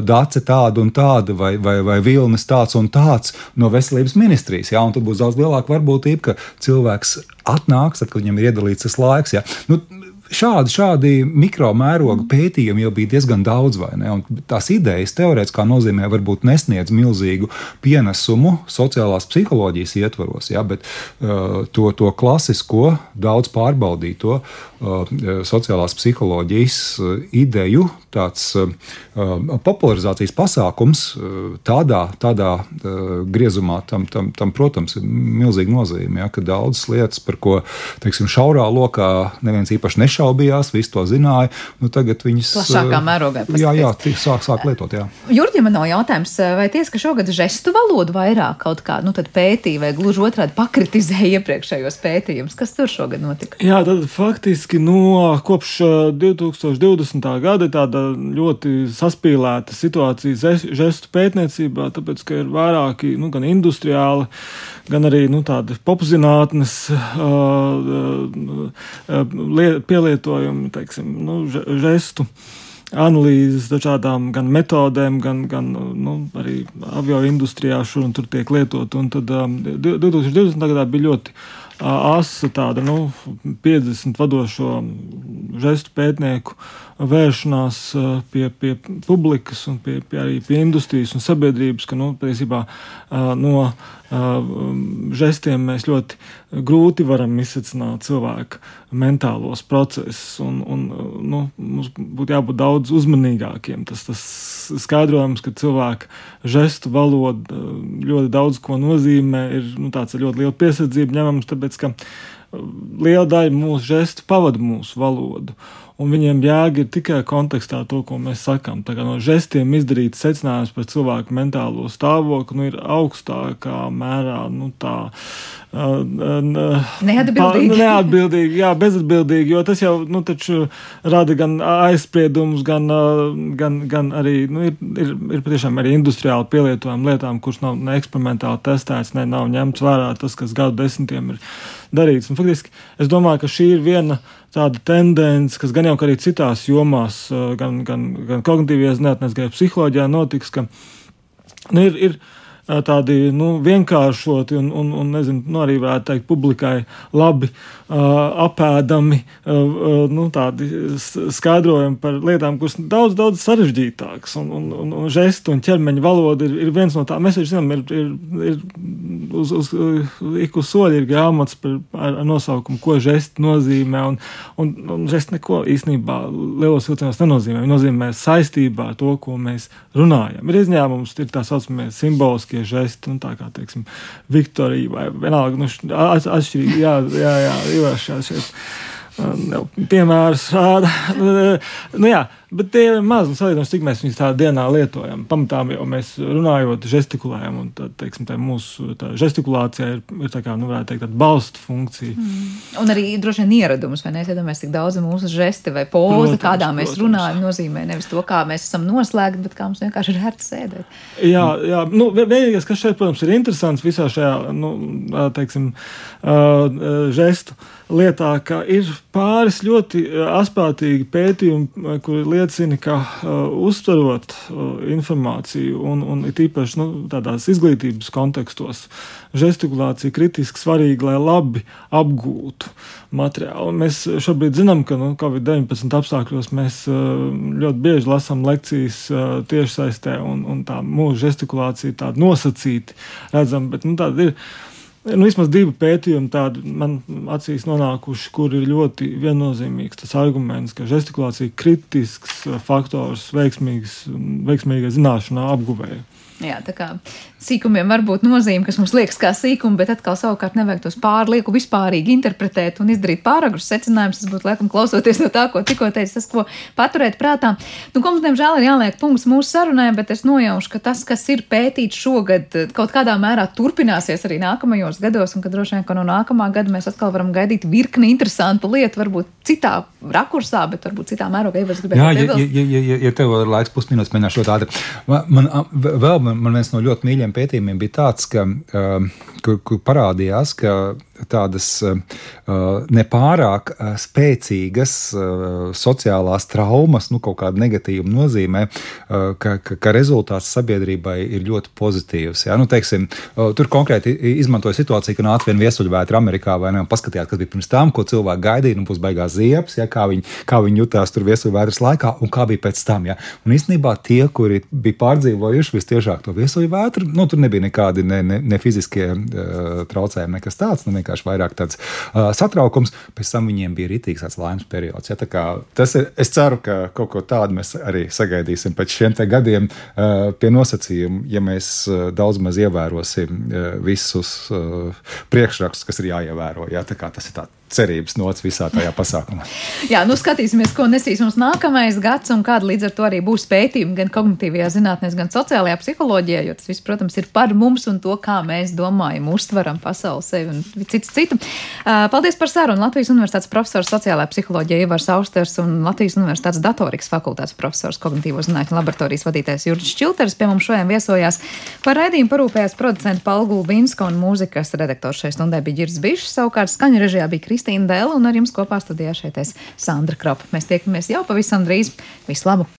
dace tādu un tādu vai, vai, vai vilnis tāds un tāds no veselības ministrijas. Ja? Un tad būs daudz lielāka varbūtība, ka cilvēks atnāks, tad, kad viņam ir iedalīts tas laiks. Ja. Nu, Šādi, šādi mikro mēroga pētījumi jau bija diezgan daudz, vai ne? Un tās idejas teorētiskā nozīmē varbūt nesniedz milzīgu pienesumu sociālās psiholoģijas ietvaros, ja, bet uh, to, to klasisko, daudz pārbaudīto uh, sociālās psiholoģijas uh, ideju tāds uh, popularizācijas pasākums uh, tādā, tādā uh, griezumā, tam, tam, tam, protams, ir milzīga nozīme, ja, ka daudzas lietas, par ko, teiksim, šaurā lokā neviens īpaši nešķiet, nešaubījās, visi to zināja. Nu, tagad viņas plašākā eh, mērogā jā, jā, sāk, sāk lietot. Jā. Jurģi, man nav jautājums, eh, vai tiesa, ka šogad žestu valodu vairāk kaut kā nu, pētīja, vai gluži otrādi pakritizēja iepriekšējos pētījumus? Kas tur šogad notika? Jā, tad faktiski no kopš 2020. Eh, gada ir tāda ļoti saspīlēta situācija žestu pētniecībā, tāpēc, ka ir vairāki nu, gan industriāli, gan arī nu, tādi popzinātnes uh, uh, pielietojumi, teiksim, nu, žestu analīzes dažādām gan metodēm, gan, gan nu, arī avio industrijā šur un tur tiek lietot. Un tad um, 2020. gadā bija ļoti asa tāda nu, 50 vadošo žestu pētnieku vēršanās pie, pie publikas un pie, pie arī pie industrijas un sabiedrības, ka nu, patiesībā no žestiem mēs ļoti grūti varam izsvecināt cilvēka mentālos procesus. Un, un, nu, mums būtu jābūt daudz uzmanīgākiem. Tas, tas skaidrojums, ka cilvēka žestu valoda ļoti daudz ko nozīmē, ir nu, tāds ļoti liela piesardzība ņemams, tāpēc ka liela daļa mūsu žestu pavada mūsu valodu un viņiem jēga ir tikai kontekstā to, ko mēs sakām. Tā kā no žestiem izdarīt secinājums par cilvēku mentālo stāvokli nu, ir augstākā mērā nu, tā. Uh, uh, neatbildīgi. Pa, neatbildīgi, jā, bezatbildīgi, jo tas jau nu, rada gan aizspriedumus, gan, uh, gan, gan arī nu, ir, ir, ir patiešām arī industriāli pielietojām lietām, kuras nav ne eksperimentāli testētas, ne nav ņemts vērā tas, kas gadu desmitiem ir darīts. Un, faktiski es domāju, ka šī ir viena tāda tendence, kas gan jau arī citās jomās, gan, gan, gan kognitīvajā zinātnē, gan psiholoģijā notiks, ka nu, ir. ir tādi nu, vienkāršoti un, un, un nezinu, nu, arī varētu teikt, publikai labi uh, apēdami uh, nu, skaidrojumi par lietām, kuras daudz, daudz sarežģītākas. Un, un, un, un žestu un ķermeņa valoda ir, ir viens no tādiem. Mēs zinām, ir, ir, ir uz, uz, ik uz soļa ir grāmatas par, ar, ar nosaukumu, ko žesti nozīmē. Un, un, un žesti neko īstenībā lielos vilcienos nenozīmē. Viņi nozīmē saistībā ar to, ko mēs runājam. Ir izņēmums, ir tā saucamie simboliskie tie žesti, nu, tā kā, teiksim, Viktorija vai vienalga, nu, atšķirīgi, jā, jā, jā, Ivars šeit. Piemērs rāda. nu, jā, bet tie ir maz un salīdzinoši, cik mēs viņus tādā dienā lietojam. Pamatā jau mēs runājot, žestikulējam, un tā, teiksim, tā mūsu tā žestikulācija ir, ir tā kā, nu, varētu teikt, tāda balsta funkcija. Mm. Un arī droši vien ieradums, vai ne? Iedomājamies, cik daudz mūsu žesti vai poza, protams, kādā mēs protams. runājam, nozīmē nevis to, kā mēs esam noslēgti, bet kā mums vienkārši ir ērti sēdēt. Jā, jā, nu, vienīgais, kas šeit, protams, ir interesants visā šajā, nu, teiksim, žestu lietā, ka ir pāris ļoti asprātīgi pētījumi, kuri liecina, ka uh, uztverot uh, informāciju un, un it īpaši nu, tādās izglītības kontekstos, žestikulācija kritiski svarīga, lai labi apgūtu materiālu. Mēs šobrīd zinām, ka nu, Covid-19 apstākļos mēs uh, ļoti bieži lasām lekcijas uh, tiešsaistē, un, un tā mūsu žestikulācija tāda nosacīta redzama, bet nu, tāda ir Nu, vismaz divi pētījumi tādi man acīs nonākuši, kur ir ļoti viennozīmīgs tas arguments, ka žestikulācija ir kritisks faktors veiksmīgai zināšanā apguvēja. Jā, tā kā sīkumiem var būt nozīme, kas mums liekas kā sīkumi, bet atkal savukārt nevajag tos pārlieku vispārīgi interpretēt un izdarīt pāragrus secinājumus. Tas būtu, laikam, klausoties no tā, ko tikko teicu, tas, ko paturēt prātā. Nu, ko mums, diemžēl, ir jāliek punkts mūsu sarunai, bet es nojaušu, ka tas, kas ir pētīts šogad, kaut kādā mērā turpināsies arī nākamajos gados, un ka droši vien, ka no nākamā gada mēs atkal varam gaidīt virkni interesantu lietu, varbūt citā rakursā, bet varbūt citā mērogā. Ja, ja, ja, ja, ja tev ir laiks pusminūtes, mēģināšu to tādu. Man, man vēl man, man viens no ļoti mīļiem pētījumiem bija tāds, ka, uh, kur, kur parādījās, ka tādas uh, nepārāk uh, spēcīgas sociālās traumas, nu, kaut kāda negatīva nozīmē, ka, ka, ka rezultāts sabiedrībai ir ļoti pozitīvs. Ja? Nu, teiksim, tur konkrēti izmantoja situāciju, ka nāca viena viesuļvētra Amerikā vai ne, un paskatījās, kas bija pirms tam, ko cilvēki gaidīja, nu, būs beigās ziepes, ja? kā, viņi, kā viņi jutās tur viesuļvētras laikā un kā bija pēc tam. Ja? Un īstenībā tie, kuri bija pārdzīvojuši visciešāk to viesuļvētru, nu, tur nebija nekādi ne, ne, ne fiziskie uh, traucējumi, nekas tāds. Nu, vienkārši vairāk tāds uh, satraukums. Pēc tam viņiem bija rītīgs tāds laimes periods. Ja, tas ir, es ceru, ka kaut ko tādu mēs arī sagaidīsim pēc šiem gadiem uh, pie nosacījuma, ja mēs uh, daudz maz ievērosim uh, visus uh, priekšrakstus, kas ir jāievēro. Ja, tas ir tāds cerības nots visā tajā pasākumā. Jā, nu skatīsimies, ko nesīs mums nākamais gads un kāda līdz ar to arī būs pētījumi gan kognitīvajā zinātnē, gan sociālajā psiholoģijā, jo tas viss, protams, ir par mums un to, kā mēs domājam, uztveram pasauli sevi un citu citu. Paldies par sarunu Latvijas Universitātes profesors sociālajā psiholoģijā Ivars Austers un Latvijas Universitātes datorikas fakultātes profesors kognitīvo zinātņu laboratorijas vadītājs Jurģis Čilters pie mums šodien viesojās. Par raidījumu parūpējās producenta Paula Gulbinska un mūzikas redaktors šai stundai bija Girs Bišs, savukārt skaņu režijā bija Kristīna. Kristīna Dēla un ar jums kopā studijā šeit es Sandra Kropa. Mēs tiekamies jau pavisam drīz. Vislabāk!